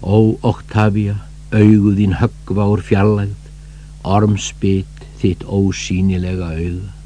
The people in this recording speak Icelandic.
Ó, Octavia, auguðín höggva úr fjallægð, ormspit þitt ósýnilega auga.